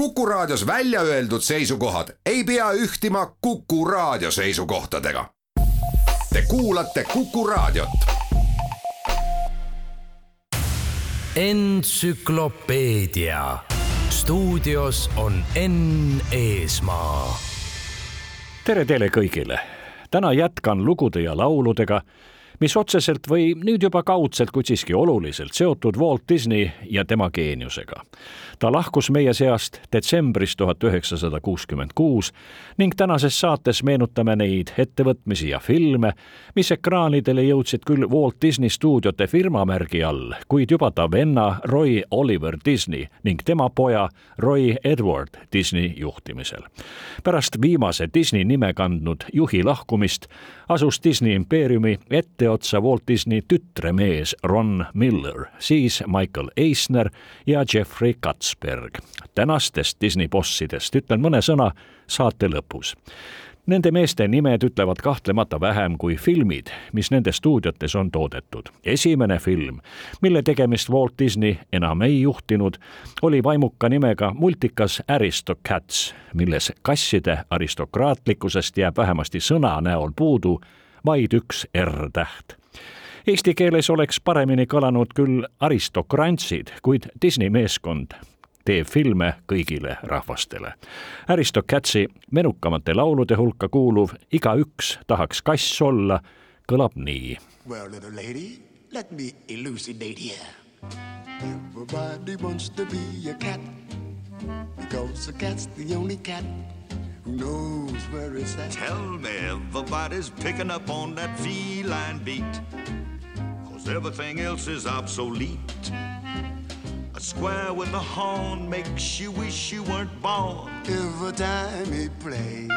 Kuku Raadios välja öeldud seisukohad ei pea ühtima Kuku Raadio seisukohtadega. Te kuulate Kuku Raadiot. entsüklopeedia stuudios on Enn Eesmaa. tere teile kõigile. täna jätkan lugude ja lauludega mis otseselt või nüüd juba kaudselt, kuid siiski oluliselt seotud Walt Disney ja tema geeniusega. ta lahkus meie seast detsembris tuhat üheksasada kuuskümmend kuus ning tänases saates meenutame neid ettevõtmisi ja filme, mis ekraanidele jõudsid küll Walt Disney stuudiote firmamärgi all, kuid juba ta venna Roy Oliver Disney ning tema poja Roy Edward Disney juhtimisel. pärast viimase Disney nime kandnud juhi lahkumist asus Disney impeeriumi etteotsa Walt Disney tütremees Ron Miller, siis Michael Eisner ja Jeffrey Katzberg. tänastest Disney bossidest ütlen mõne sõna saate lõpus. Nende meeste nimed ütlevad kahtlemata vähem kui filmid, mis nende stuudiotes on toodetud. esimene film, mille tegemist Walt Disney enam ei juhtinud, oli vaimuka nimega multikas Aristocats, milles kasside aristokraatlikkusest jääb vähemasti sõna näol puudu vaid üks R-täht Eesti keeles oleks paremini kõlanud küll aristokrantsid, kuid Disney meeskond teeb filme kõigile rahvastele. Aristocatsi menukamate laulude hulka kuuluv Igaüks tahaks kass olla kõlab nii. Well, little lady, let me elucidate here. Everybody wants to be a cat because a cat's the only cat knows where it's at. Tell me everybody's picking up on that feline beat. Cause everything else is obsolete. A square with a horn makes you wish you weren't born. Every time he plays,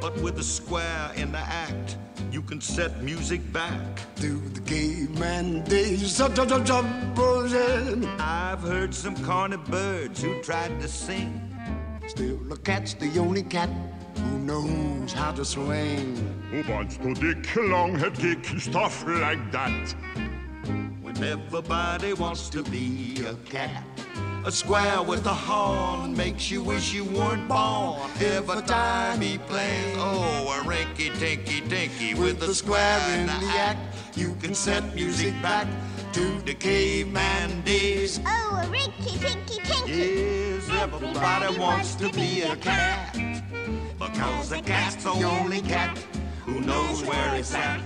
But with a square in the act, you can set music back. to the caveman days. Up, up, up, up, buzzing. I've heard some corny birds who tried to sing. Still, the cat's the only cat who knows how to swing. Who wants to dick, longhead kick, stuff like that? When everybody wants to be a cat. A square with a horn makes you wish you weren't born. Every time he plays, oh, a rinky tinky dinky with a square in the act. You can set music back to the caveman days. Oh, a rinky tinky tinky. Yes, everybody wants to be a cat. Because the cat's the only cat who knows where it's at.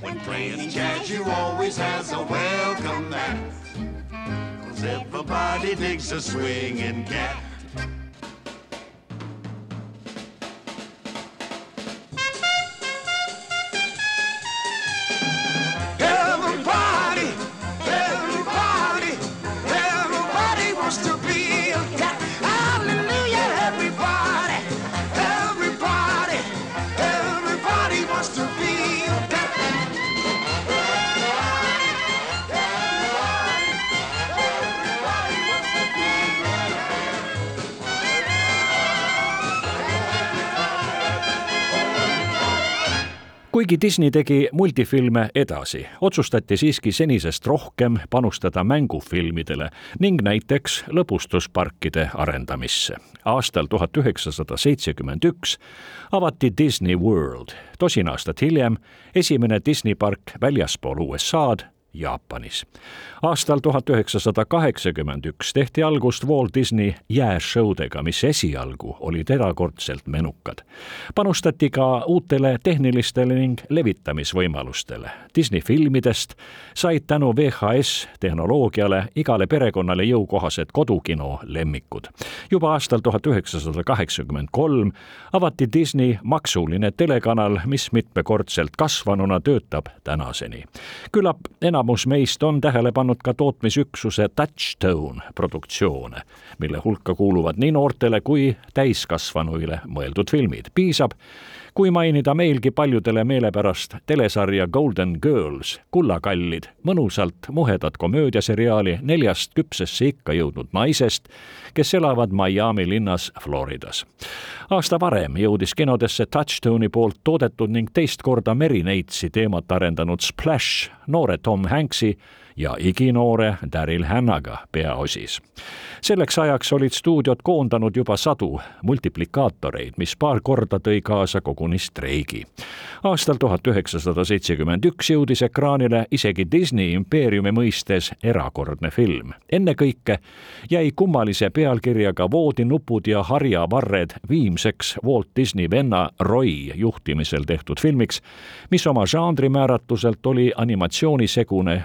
When playing jazz, you always has a welcome mat. Cause everybody digs a swinging cat. Kuigi Disney tegi multifilme edasi, otsustati siiski senisest rohkem panustada mängufilmidele ning näiteks lõbustusparkide arendamisse. aastal tuhat üheksasada seitsekümmend üks avati Disney World, tosin aastat hiljem esimene Disney park väljaspool USA-d Jaapanis. aastal tuhat üheksasada kaheksakümmend üks tehti algust Walt Disney jääšõudega, mis esialgu olid erakordselt menukad. panustati ka uutele tehnilistele ning levitamisvõimalustele. Disney filmidest said tänu VHS tehnoloogiale igale perekonnale jõukohased kodukino lemmikud. juba aastal tuhat üheksasada kaheksakümmend kolm avati Disney maksuline telekanal, mis mitmekordselt kasvanuna töötab tänaseni. küllap enam enamus meist on tähele pannud ka tootmisüksuse Touchstone produktsioone, mille hulka kuuluvad nii noortele kui täiskasvanuile mõeldud filmid. piisab, kui mainida meilgi paljudele meelepärast telesarja Golden Girls, kullakallid, mõnusalt muhedat komöödiaseriaali neljast küpsesse ikka jõudnud naisest, kes elavad Miami linnas Floridas. aasta varem jõudis kinodesse Touchstone'i poolt toodetud ning teist korda merineitsi teemat arendanud Splash noore Tom Hanks'i ja iginoore Daryl Hannaga peaosis. selleks ajaks olid stuudiod koondanud juba sadu multiplikaatoreid, mis paar korda tõi kaasa koguni streigi. aastal tuhat üheksasada seitsekümmend üks jõudis ekraanile isegi Disney impeeriumi mõistes erakordne film. ennekõike jäi kummalise pealkirjaga Voodinupud ja harjavarred viimseks Walt Disney venna Roy juhtimisel tehtud filmiks, mis oma žanri määratluselt oli animatsioonisegune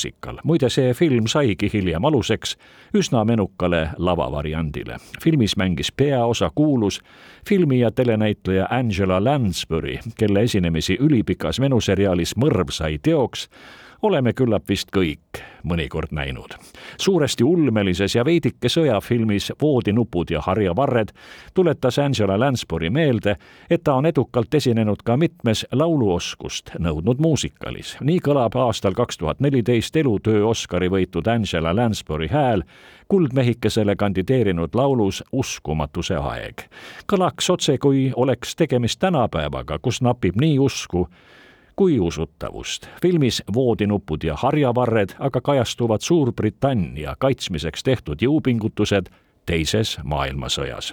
kinomuusikal. muide, see film saigi hiljem aluseks üsna menukale lavavariandile. filmis mängis peaosa kuulus filmi- ja telenäitleja Angela Lansbury, kelle esinemisi ülipikas menuseriaalis Mõrv sai teoks oleme küllap vist kõik mõnikord näinud. suuresti ulmelises ja veidike sõjafilmis Voodinupud ja harjavarred tuletas Angela Lansbury meelde, et ta on edukalt esinenud ka mitmes lauluoskust nõudnud muusikalis. nii kõlab aastal kaks tuhat neliteist elutöö Oscari võitud Angela Lansbury hääl kuldmehikesele kandideerinud laulus Uskumatuse aeg. kõlaks otse, kui oleks tegemist tänapäevaga, kus napib nii usku, kui usutavust. filmis voodinupud ja harjavarred aga kajastuvad Suurbritannia kaitsmiseks tehtud jõupingutused teises maailmasõjas.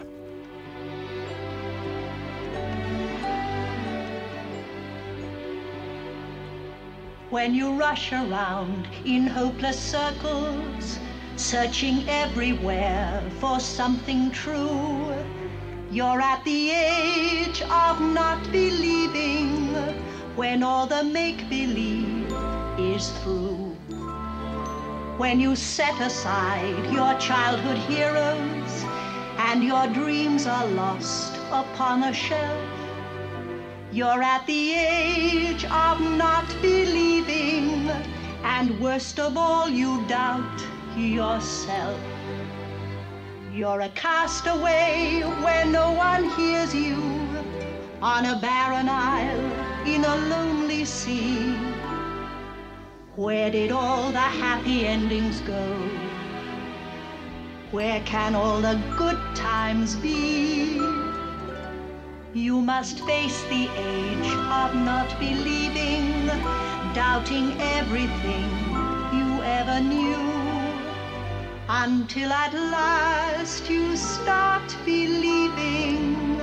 When you rush around in hopeless circles, searching everywhere for something true, you're at the age of not believing when all the make believe is through. When you set aside your childhood heroes and your dreams are lost upon a shelf, you're at the age of not believing, and worst of all, you doubt yourself. You're a castaway where no one hears you on a barren isle in a lonely sea. Where did all the happy endings go? Where can all the good times be? You must face the age of not believing, doubting everything you ever knew. Until at last you start believing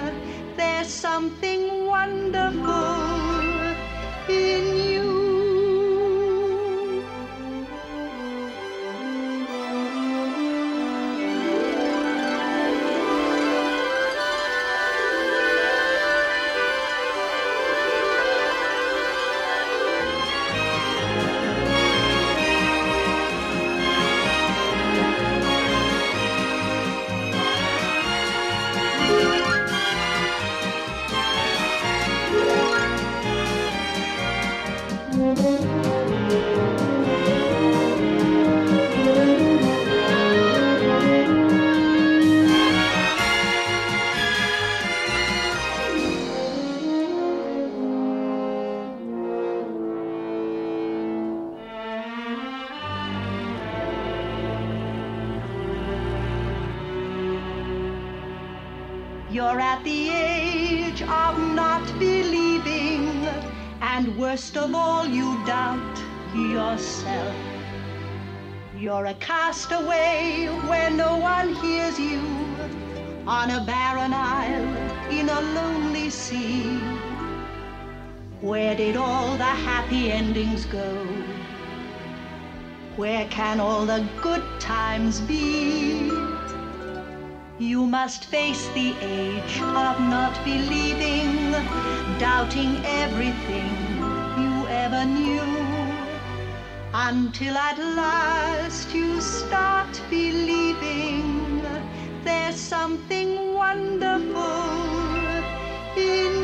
there's something wonderful in you. Where did all the happy endings go? Where can all the good times be? You must face the age of not believing, doubting everything you ever knew. Until at last you start believing there's something wonderful in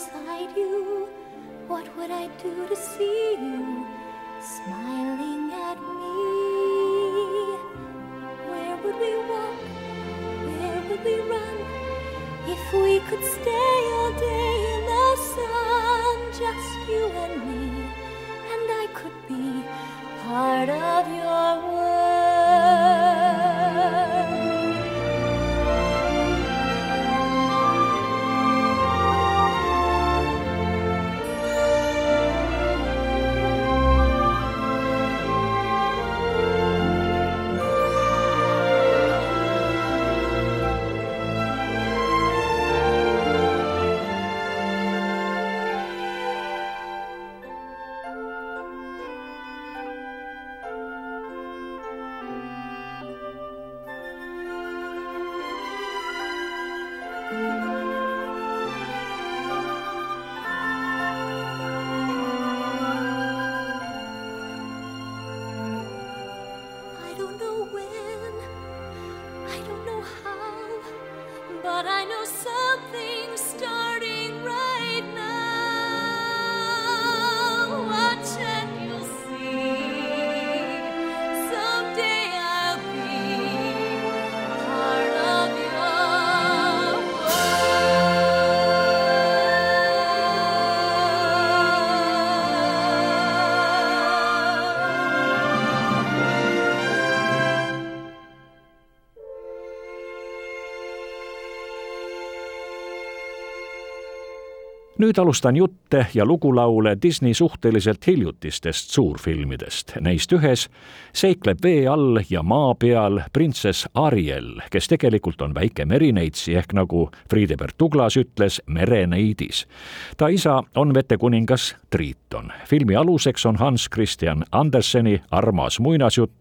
Beside you, what would I do to see you smiling at me? Where would we walk? Where would we run? If we could stay all day in the sun, just you and me, and I could be part of your world. Nüüd alustan jutte ja lugulaule Disney suhteliselt hiljutistest suurfilmidest. Neist ühes seikleb vee all ja maa peal printsess Ariel, kes tegelikult on väike merineitsi ehk nagu Friedebert Douglas ütles, mereneidis. ta isa on vetekuningas Triiton. filmi aluseks on Hans Christian Anderseni armas muinasjutt,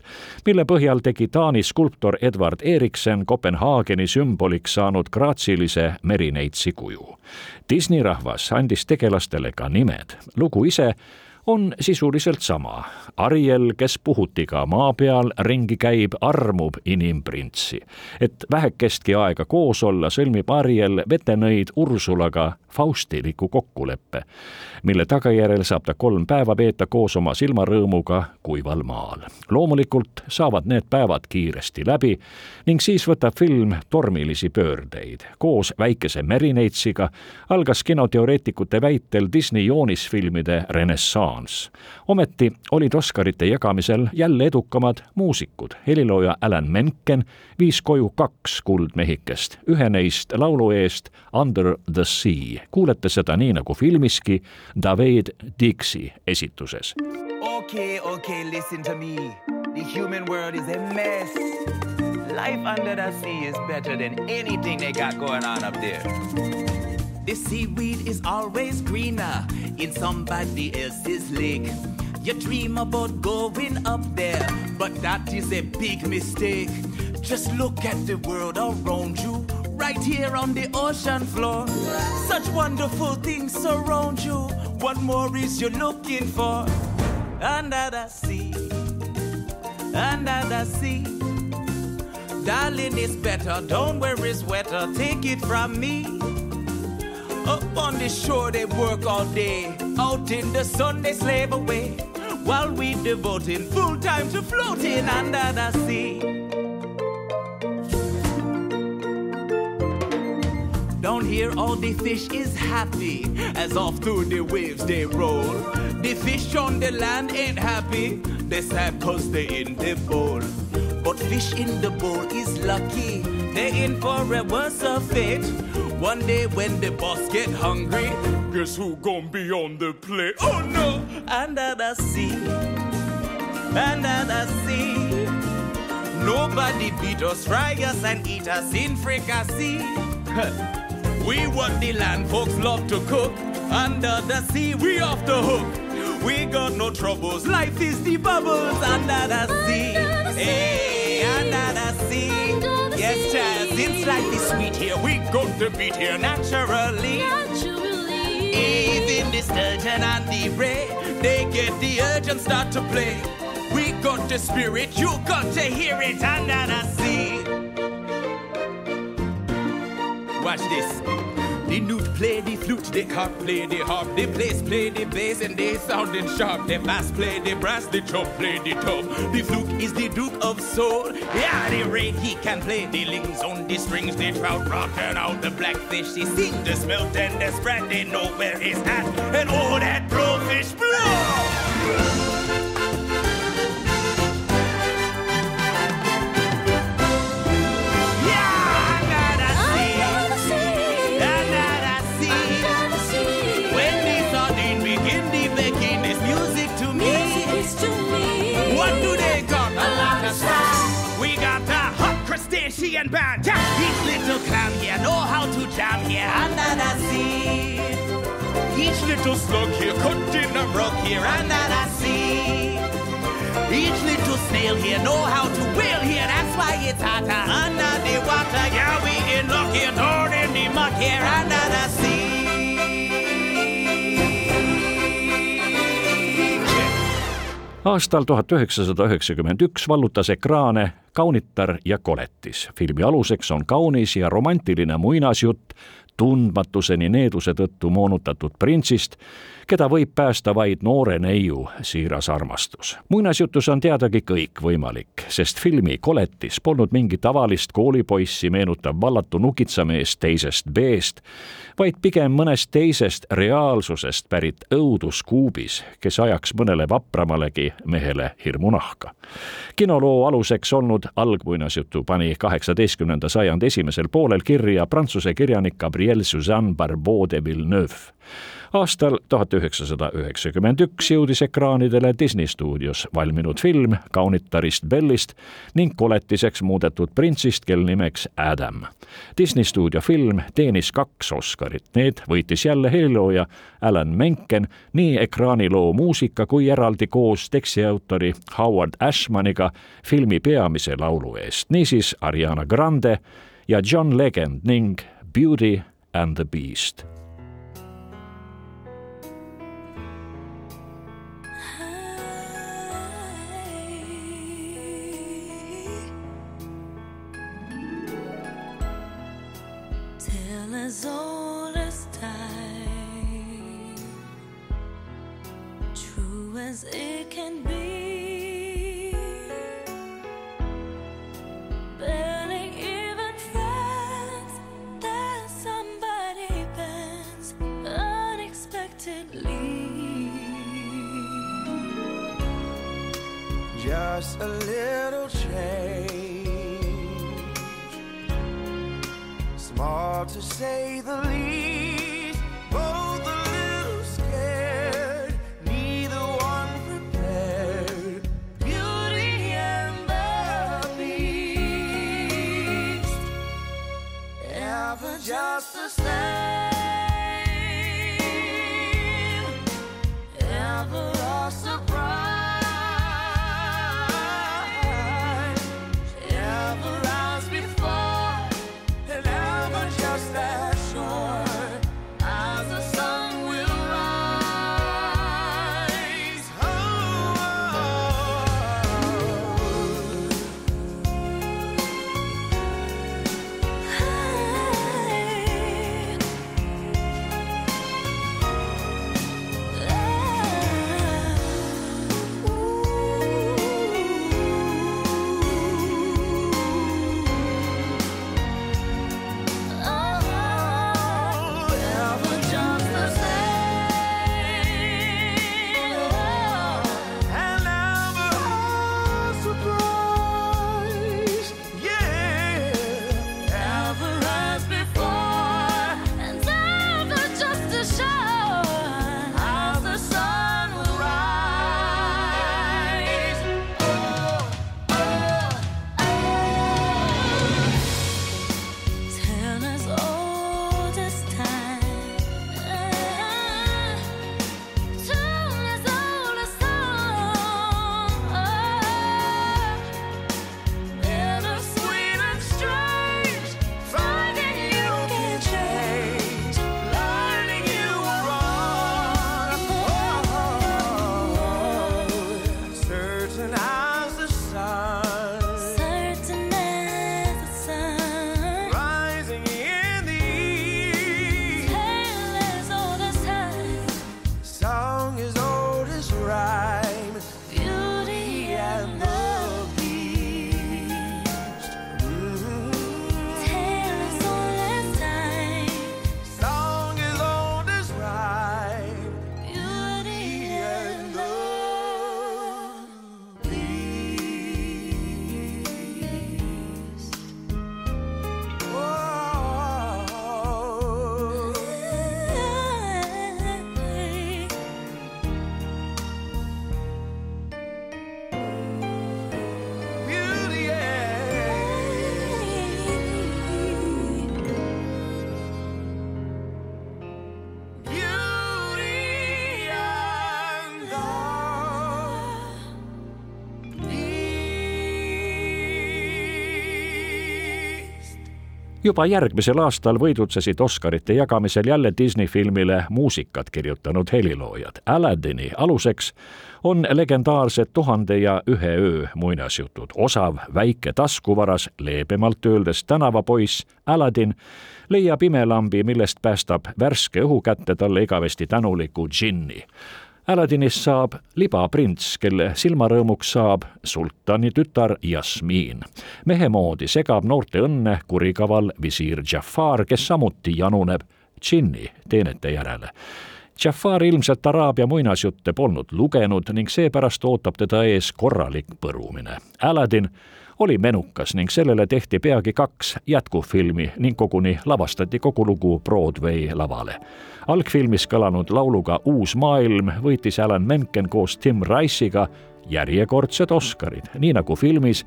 mille põhjal tegi Taani skulptor Edward Eriksen Kopenhaageni sümboliks saanud graatsilise merineitsi kuju. Disney rahvas andis tegelastele ka nimed. lugu ise on sisuliselt sama. Ariel, kes puhutiga maa peal ringi käib, armub inimprintsi. et vähekestki aega koos olla, sõlmib Ariel vetenõid Ursulaga faustiliku kokkuleppe, mille tagajärjel saab ta kolm päeva veeta koos oma silmarõõmuga kuival maal. loomulikult saavad need päevad kiiresti läbi ning siis võtab film tormilisi pöördeid. koos väikese merineitsiga algas kinoteoreetikute väitel Disney joonisfilmide renessanss. Ometi olid Oscarite jagamisel jälle edukamad muusikud. helilooja Alan Menken viis koju kaks kuldmehikest, ühe neist laulu eest Under the Sea. kuulete seda nii nagu filmiski David Dixi esituses. Okay, okay, listen to me. The human world is a mess. Life under the sea is better than anything they got going on up there. The seaweed is always greener in somebody else's lake. You dream about going up there, but that is a big mistake. Just look at the world around you, right here on the ocean floor. Such wonderful things surround you. What more is you looking for? Under the sea, under the sea. Darling, it's better. Don't worry, it's wetter. Take it from me. Up on the shore, they work all day. Out in the sun, they slave away. While we devoting full time to floating under the sea. Down here, all the fish is happy as off through the waves they roll. The fish on the land ain't happy, they sad cause they in the bowl. But fish in the bowl is lucky, they in for a worse of fate. One day when the boss get hungry, Guess who gonna be on the plate? oh no, under the sea, under the sea. Nobody beat us, fry us, and eat us in fricassee. we what the land folks love to cook. Under the sea, we off the hook. We got no troubles. Life is the bubbles under the sea. Hey, under the sea. Yes, child, since life is sweet here, we got to beat here naturally. Even the sturgeon and the ray, they get the urge and start to play. We got the spirit, you got to hear it under the sea. Watch this. The newt play the flute, the harp play the harp, the bass play the bass, and they sounding sharp. The bass play the brass, the chop play the top. The fluke is the Duke of Soul. Yeah, the raid he can play the lings on the strings. The trout rocking out the blackfish. He sing the smelt and the sprat. They know where he's at, and all that blowfish blow. Crustacean band. Yeah. Each little clam here know how to jam here under the sea. Each little slug here cut in a rug here under the sea. Each little snail here know how to whale here. That's why it's hotter under the water. Yeah, we in luck here, down in the muck here under the sea. Aastal tuhat üheksasada üheksakümmend üks vallutas ekraane Kaunitar ja koletis. filmi aluseks on kaunis ja romantiline muinasjutt tundmatuseni needuse tõttu moonutatud printsist, keda võib päästa vaid noore neiu siiras armastus. muinasjutus on teadagi kõikvõimalik, sest filmi Koletis polnud mingi tavalist koolipoissi meenutav vallatu nukitsamees teisest B-st, vaid pigem mõnest teisest reaalsusest pärit õuduskuubis, kes ajaks mõnele vapramalegi mehele hirmu nahka. kinoloo aluseks olnud algmuinasjutu pani kaheksateistkümnenda sajandi esimesel poolel kirja prantsuse kirjanik Gabriel Suzanne Barbeau de Villeneuve aastal tuhat üheksasada üheksakümmend üks jõudis ekraanidele Disney stuudios valminud film kaunitarist Bellist ning koletiseks muudetud printsist, kel nimeks Adam. Disney stuudio film teenis kaks Oscarit, need võitis jälle helilooja Alan Menken nii ekraaniloo muusika kui eraldi koos tekstiautori Howard Ashmaniga filmi peamise laulu eest, niisiis Ariana Grande ja John Legend ning Beauty and the Beast as it can be. Barely even friends, that somebody bends unexpectedly. Just a little juba järgmisel aastal võidutsesid Oscarite jagamisel jälle Disney filmile muusikat kirjutanud heliloojad. Aladdini aluseks on legendaarsed Tuhande ja ühe öö muinasjutud. osav väike taskuvaras, leebemalt öeldes tänavapoiss Aladdin leiab imelambi, millest päästab värske õhu kätte talle igavesti tänuliku džinni Aladinist saab libaprints, kelle silmarõõmuks saab sultani tütar Jasmiin. mehe moodi segab noorte õnne kurikaval visiir Jafar, kes samuti januneb džinni teenete järele. Jafar ilmselt Araabia muinasjutte polnud lugenud ning seepärast ootab teda ees korralik põrumine. Aladin oli menukas ning sellele tehti peagi kaks jätkufilmi ning koguni lavastati kogu lugu Broadway lavale. algfilmis kõlanud lauluga Uus maailm võitis Alan Menken koos Tim Rice'iga järjekordsed Oscarid, nii nagu filmis,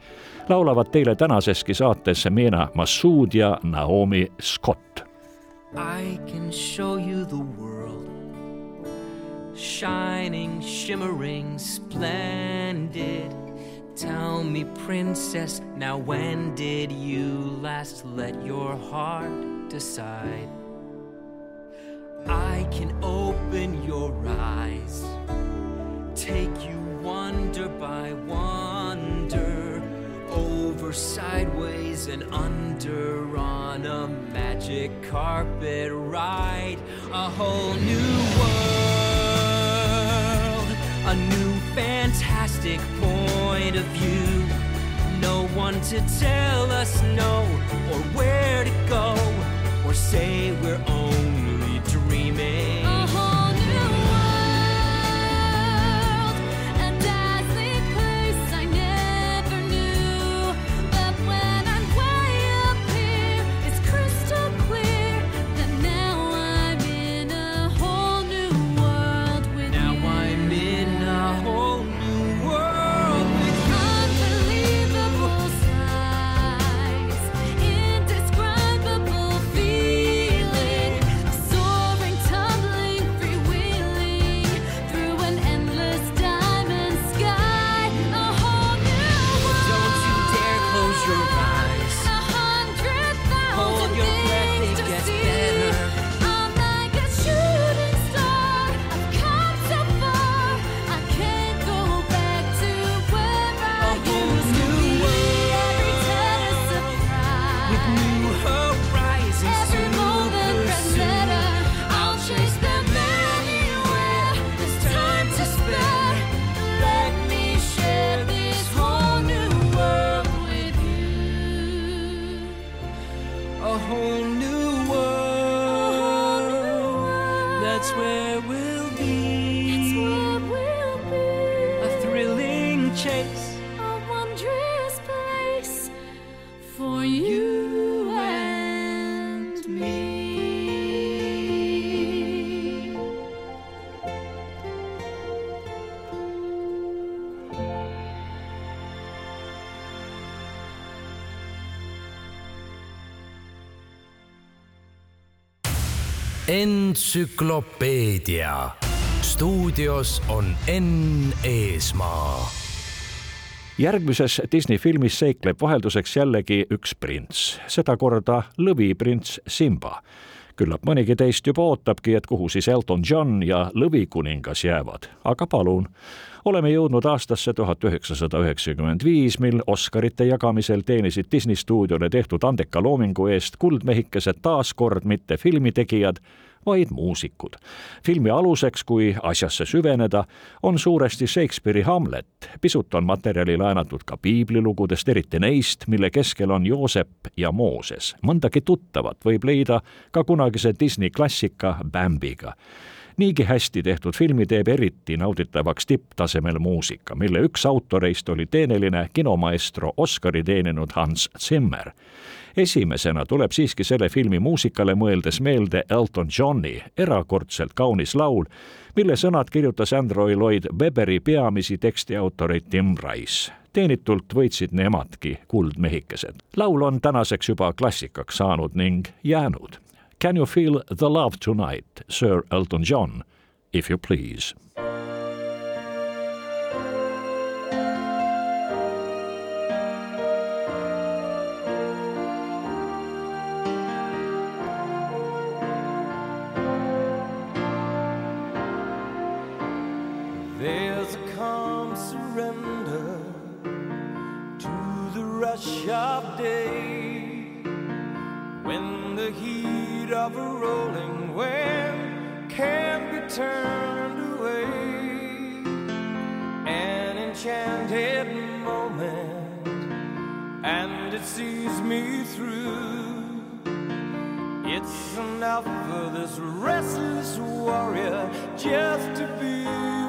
laulavad teile tänaseski saates Meena Massoud ja Naomi Scott. I can show you the world shining, shimmering, splendid Tell me, princess, now when did you last let your heart decide? I can open your eyes, take you wonder by wonder, over, sideways, and under on a magic carpet ride, a whole new world, a new fantastic point of view. No one to tell us no or where to go or say we're only a whole new world. That's where we'll be. A thrilling chase. Entsüklopeedia. stuudios on Enn Eesmaa järgmises Disney filmis seikleb vahelduseks jällegi üks prints, sedakorda lõviprints Simba. küllap mõnigi teist juba ootabki, et kuhu siis Elton John ja lõvikuningas jäävad, aga palun. oleme jõudnud aastasse tuhat üheksasada üheksakümmend viis, mil Oscarite jagamisel teenisid Disney stuudiole tehtud andeka loomingu eest kuldmehikesed taas kord mitte filmitegijad, vaid muusikud. filmi aluseks, kui asjasse süveneda, on suuresti Shakespeare'i Hamlet. pisut on materjali laenatud ka piiblilugudest, eriti neist, mille keskel on Joosep ja Mooses. mõndagi tuttavat võib leida ka kunagise Disney klassika Bambiga niigi hästi tehtud filmi teeb eriti nauditavaks tipptasemel muusika, mille üks autoreist oli teeneline kinomaestro Oscari teeninud Hans Zimmer. esimesena tuleb siiski selle filmi muusikale mõeldes meelde Elton Johni erakordselt kaunis laul, mille sõnad kirjutas Andrew Lloyd Webberi peamisi tekstiautoreid Tim Rice. teenitult võitsid nemadki kuldmehikesed. laul on tänaseks juba klassikaks saanud ning jäänud Can you feel the love tonight, Sir Elton John, if you please? Of a rolling wind can't be turned away. An enchanted moment, and it sees me through. It's enough for this restless warrior just to be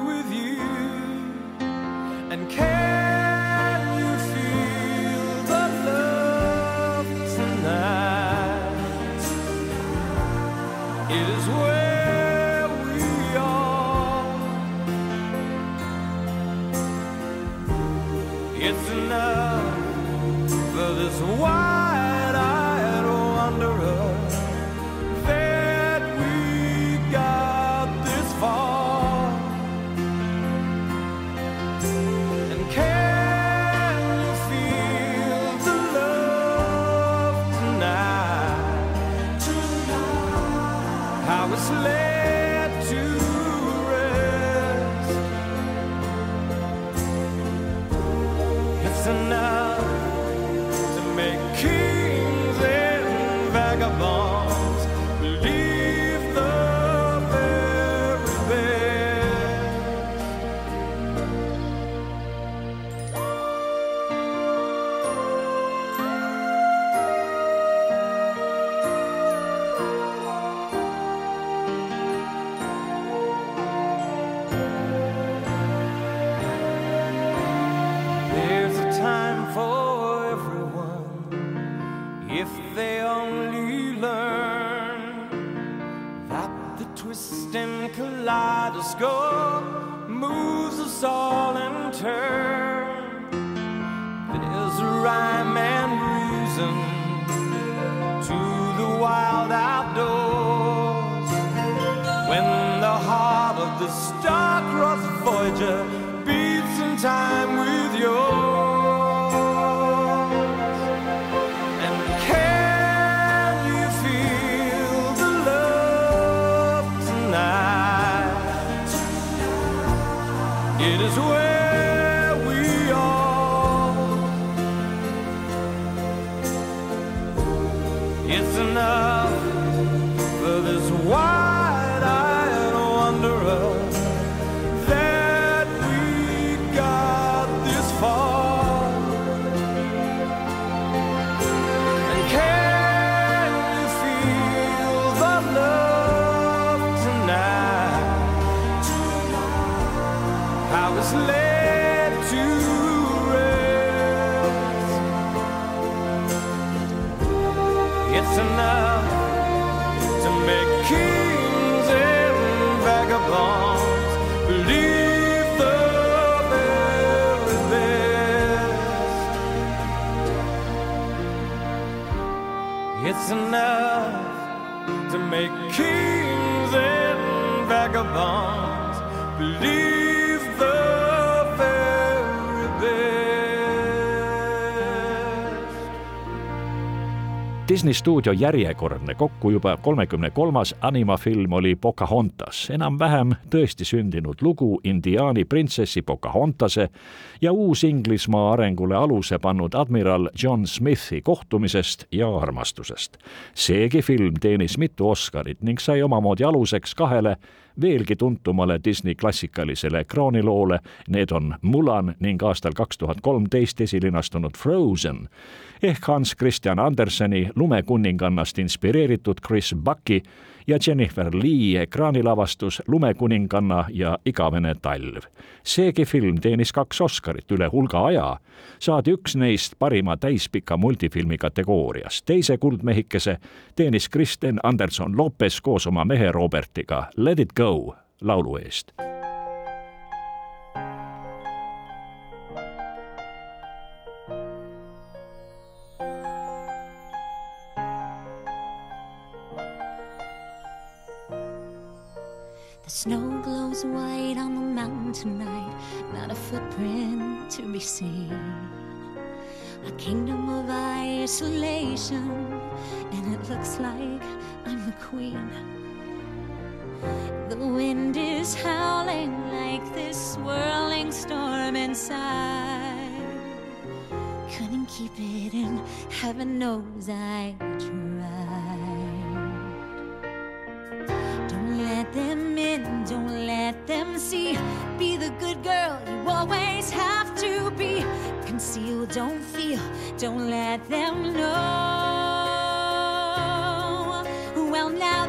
go. Disney stuudio järjekordne kokku juba kolmekümne kolmas animafilm oli Pocahontas, enam-vähem tõesti sündinud lugu indiaani printsessi Pocahontase ja Uus-Inglismaa arengule aluse pannud admiral John Smithi kohtumisest ja armastusest. seegi film teenis mitu Oscarit ning sai omamoodi aluseks kahele veelgi tuntumale Disney klassikalisele ekraaniloole, need on Mulan ning aastal kaks tuhat kolmteist esilinastunud Frozen. Ehk Hans Christian Anderseni lumekuningannast inspireeritud Chris Bucki ja Jennifer Lee ekraanilavastus Lumekuninganna ja igavene talv. seegi film teenis kaks Oscarit üle hulga aja, saadi üks neist parima täispika multifilmi kategoorias. teise kuldmehikese teenis Kristen Anderson Lopez koos oma mehe Robertiga Let it go laulu eest. Snow glows white on the mountain tonight, not a footprint to be seen. A kingdom of isolation, and it looks like I'm the queen. The wind is howling like this swirling storm inside. couldn't keep it in. Heaven knows I tried. Good girl you always have to be. Conceal, don't feel, don't let them know. Well, now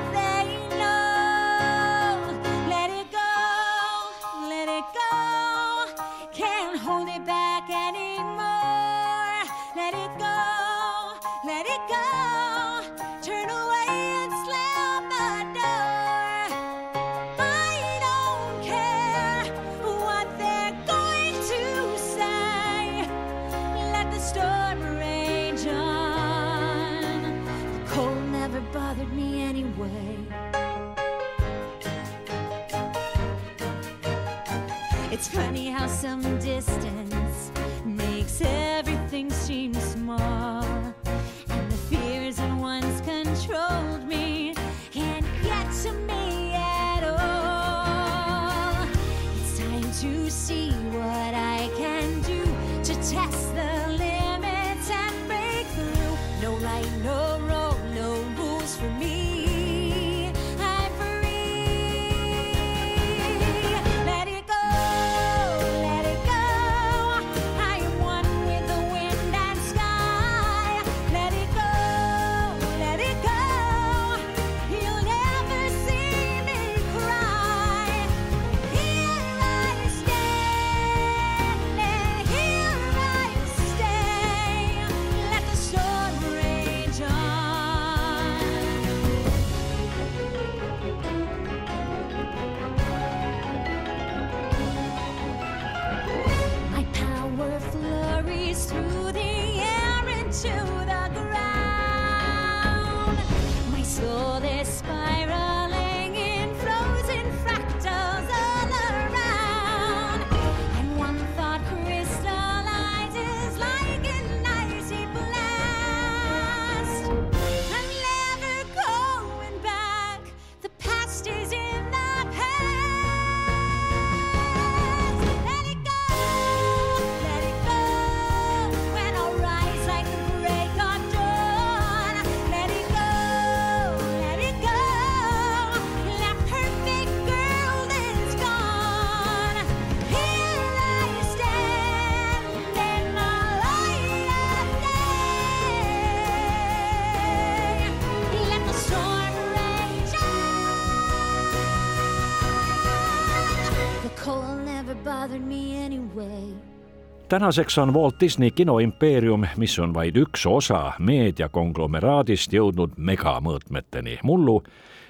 tänaseks on Walt Disney kinoimpeerium, mis on vaid üks osa meediakonglomeraadist, jõudnud megamõõtmeteni. mullu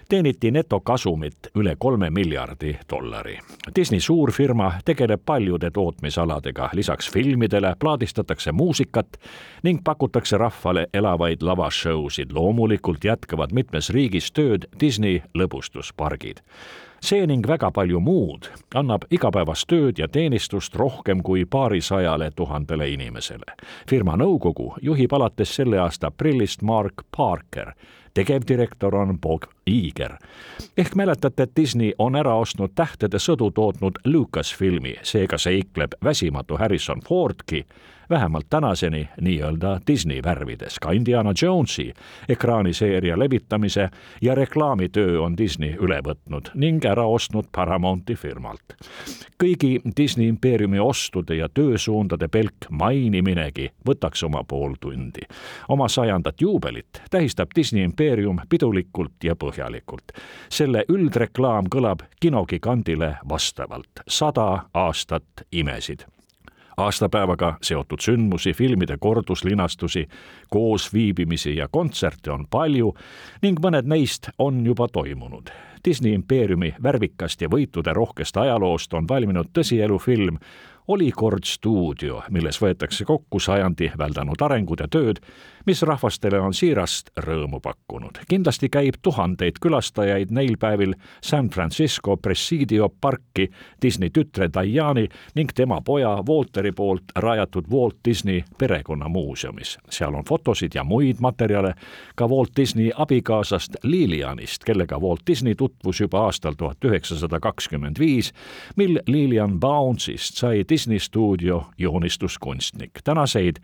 teeniti netokasumit üle kolme miljardi dollari. Disney suurfirma tegeleb paljude tootmisaladega, lisaks filmidele plaadistatakse muusikat ning pakutakse rahvale elavaid lavashowsid. loomulikult jätkavad mitmes riigis tööd Disney lõbustuspargid see ning väga palju muud annab igapäevast tööd ja teenistust rohkem kui paarisajale tuhandele inimesele. firma nõukogu juhib alates selle aasta aprillist Mark Parker, tegevdirektor on Bob Iger. ehk mäletate, et Disney on ära ostnud Tähtede sõdu tootnud Lucasfilmi, seega seikleb väsimatu Harrison Fordki vähemalt tänaseni nii-öelda Disney värvides. ka Indiana Jonesi ekraaniseeria levitamise ja reklaamitöö on Disney üle võtnud ning ära ostnud Paramounti firmalt. kõigi Disney impeeriumi ostude ja töösuundade pelk mainiminegi võtaks oma pool tundi. oma sajandat juubelit tähistab Disney impeerium pidulikult ja põhjalikult. Selle üldreklaam kõlab kinogigandile vastavalt. Sada aastat imesid. Aastapäevaga seotud sündmusi, filmide korduslinastusi, koosviibimisi ja kontserte on palju ning mõned neist on juba toimunud. Disney impeeriumi värvikast ja võitude rohkest ajaloost on valminud tõsielufilm Olikord stuudio, milles võetakse kokku sajandi väldanud arengud ja tööd, mis rahvastele on siirast rõõmu pakkunud. kindlasti käib tuhandeid külastajaid neil päevil San Francisco Presidio parki Disney tütre Diane'i ning tema poja Walteri poolt rajatud Walt Disney perekonnamuuseumis. seal on fotosid ja muid materjale ka Walt Disney abikaasast Lilianist, kellega Walt Disney tutvus juba aastal tuhat üheksasada kakskümmend viis, mil Lilian Bounce'ist sai Disney stuudio joonistuskunstnik. tänaseid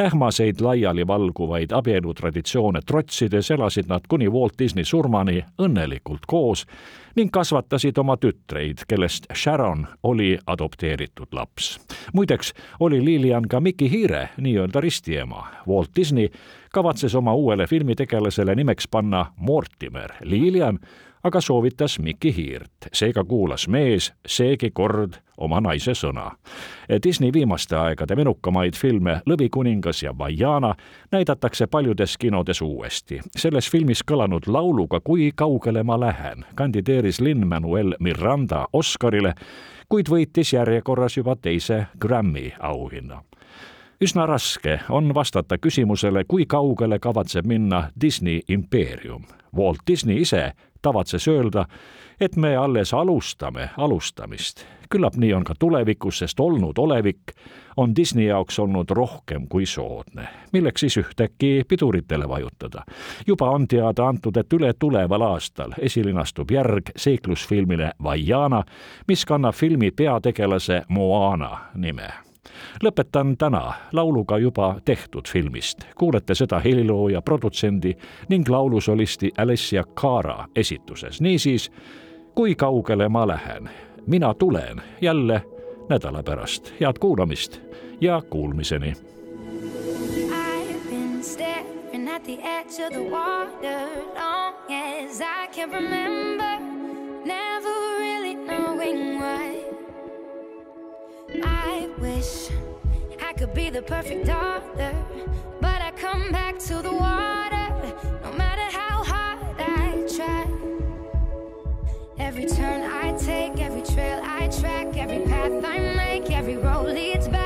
ähmaseid laialivalguvaid abielutraditsioone trotsides elasid nad kuni Walt Disney surmani õnnelikult koos ning kasvatasid oma tütreid, kellest Sharon oli adopteeritud laps. muideks oli Lilian ka Miki Hiire nii-öelda ristiema. Walt Disney kavatses oma uuele filmitegelasele nimeks panna Mortimer. Lilian aga soovitas Mikki Hiirt. seega kuulas mees seegi kord oma naise sõna. Disney viimaste aegade menukamaid filme Lõvikuningas ja Vaiana näidatakse paljudes kinodes uuesti. selles filmis kõlanud lauluga Kui kaugele ma lähen kandideeris Lin-Manuel Miranda Oscarile, kuid võitis järjekorras juba teise Grammy auhinna üsna raske on vastata küsimusele, kui kaugele kavatseb minna Disney impeerium. Walt Disney ise tavatses öelda, et me alles alustame alustamist. küllap nii on ka tulevikus, sest olnud olevik on Disney jaoks olnud rohkem kui soodne. milleks siis ühtäkki piduritele vajutada? juba on teada antud, et üle tuleval aastal esilinastub järg seiklusfilmile Vaiana, mis kannab filmi peategelase Moana nime lõpetan täna lauluga juba tehtud filmist. kuulete seda helilooja, produtsendi ning laulusolisti Alessia Cara esituses. niisiis, kui kaugele ma lähen? mina tulen jälle nädala pärast. head kuulamist ja kuulmiseni. At the edge of the water, long as I can remember, never really knowing why. I wish I could be the perfect daughter, but I come back to the water no matter how hard I try. Every turn I take, every trail I track, every path I make, every road leads back